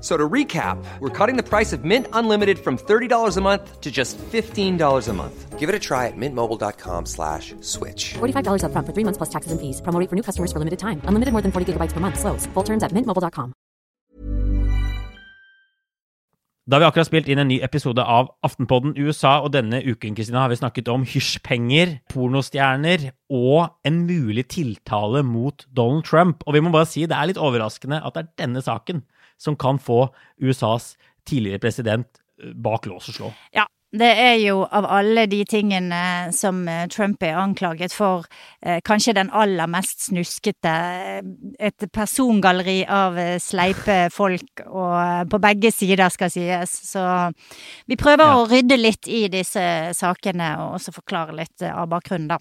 So to recap, we're cutting the price of Mint Unlimited from $30 a month to just $15 a month. Give it a try at mintmobile.com slash switch. $45 upfront for three months plus taxes and fees. Promo rate for new customers for limited time. Unlimited more than 40 gigabytes per month. Slows. Full terms at mintmobile.com. Da har vi akkurat spilt inn en ny episode av Aftenpodden USA, og denne uken Kristina, har vi snakket om hysjpenger, pornostjerner og en mulig tiltale mot Donald Trump. Og vi må bare si det er litt overraskende at det er denne saken som kan få USAs tidligere president eh, bak lås og slå. Ja, det er jo av alle de tingene som eh, Trump er anklaget for, eh, kanskje den aller mest snuskete. Et persongalleri av sleipe folk, og på begge sider skal sies. Så vi prøver Ja. å rydde litt i disse sakene, og også forklare litt av bakgrunnen, da.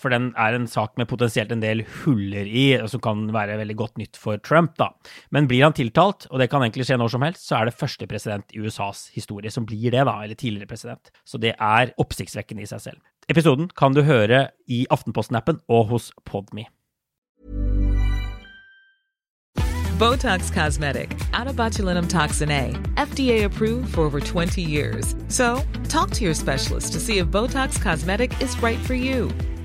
For den er en sak med potensielt en del huller i, som kan være veldig godt nytt for Trump, da. Men blir han tiltalt, og det kan egentlig skje når som helst, så er det første president i USAs historie som blir det, da, eller tidligere president. Så det er oppsiktsvekkende i seg selv. Episoden kan du høre i Aftenposten-appen og hos Podme. Botox Cosmetic, out of botulinum toxin A, FDA approved for over 20 years. So, talk to your specialist to see if Botox Cosmetic is right for you.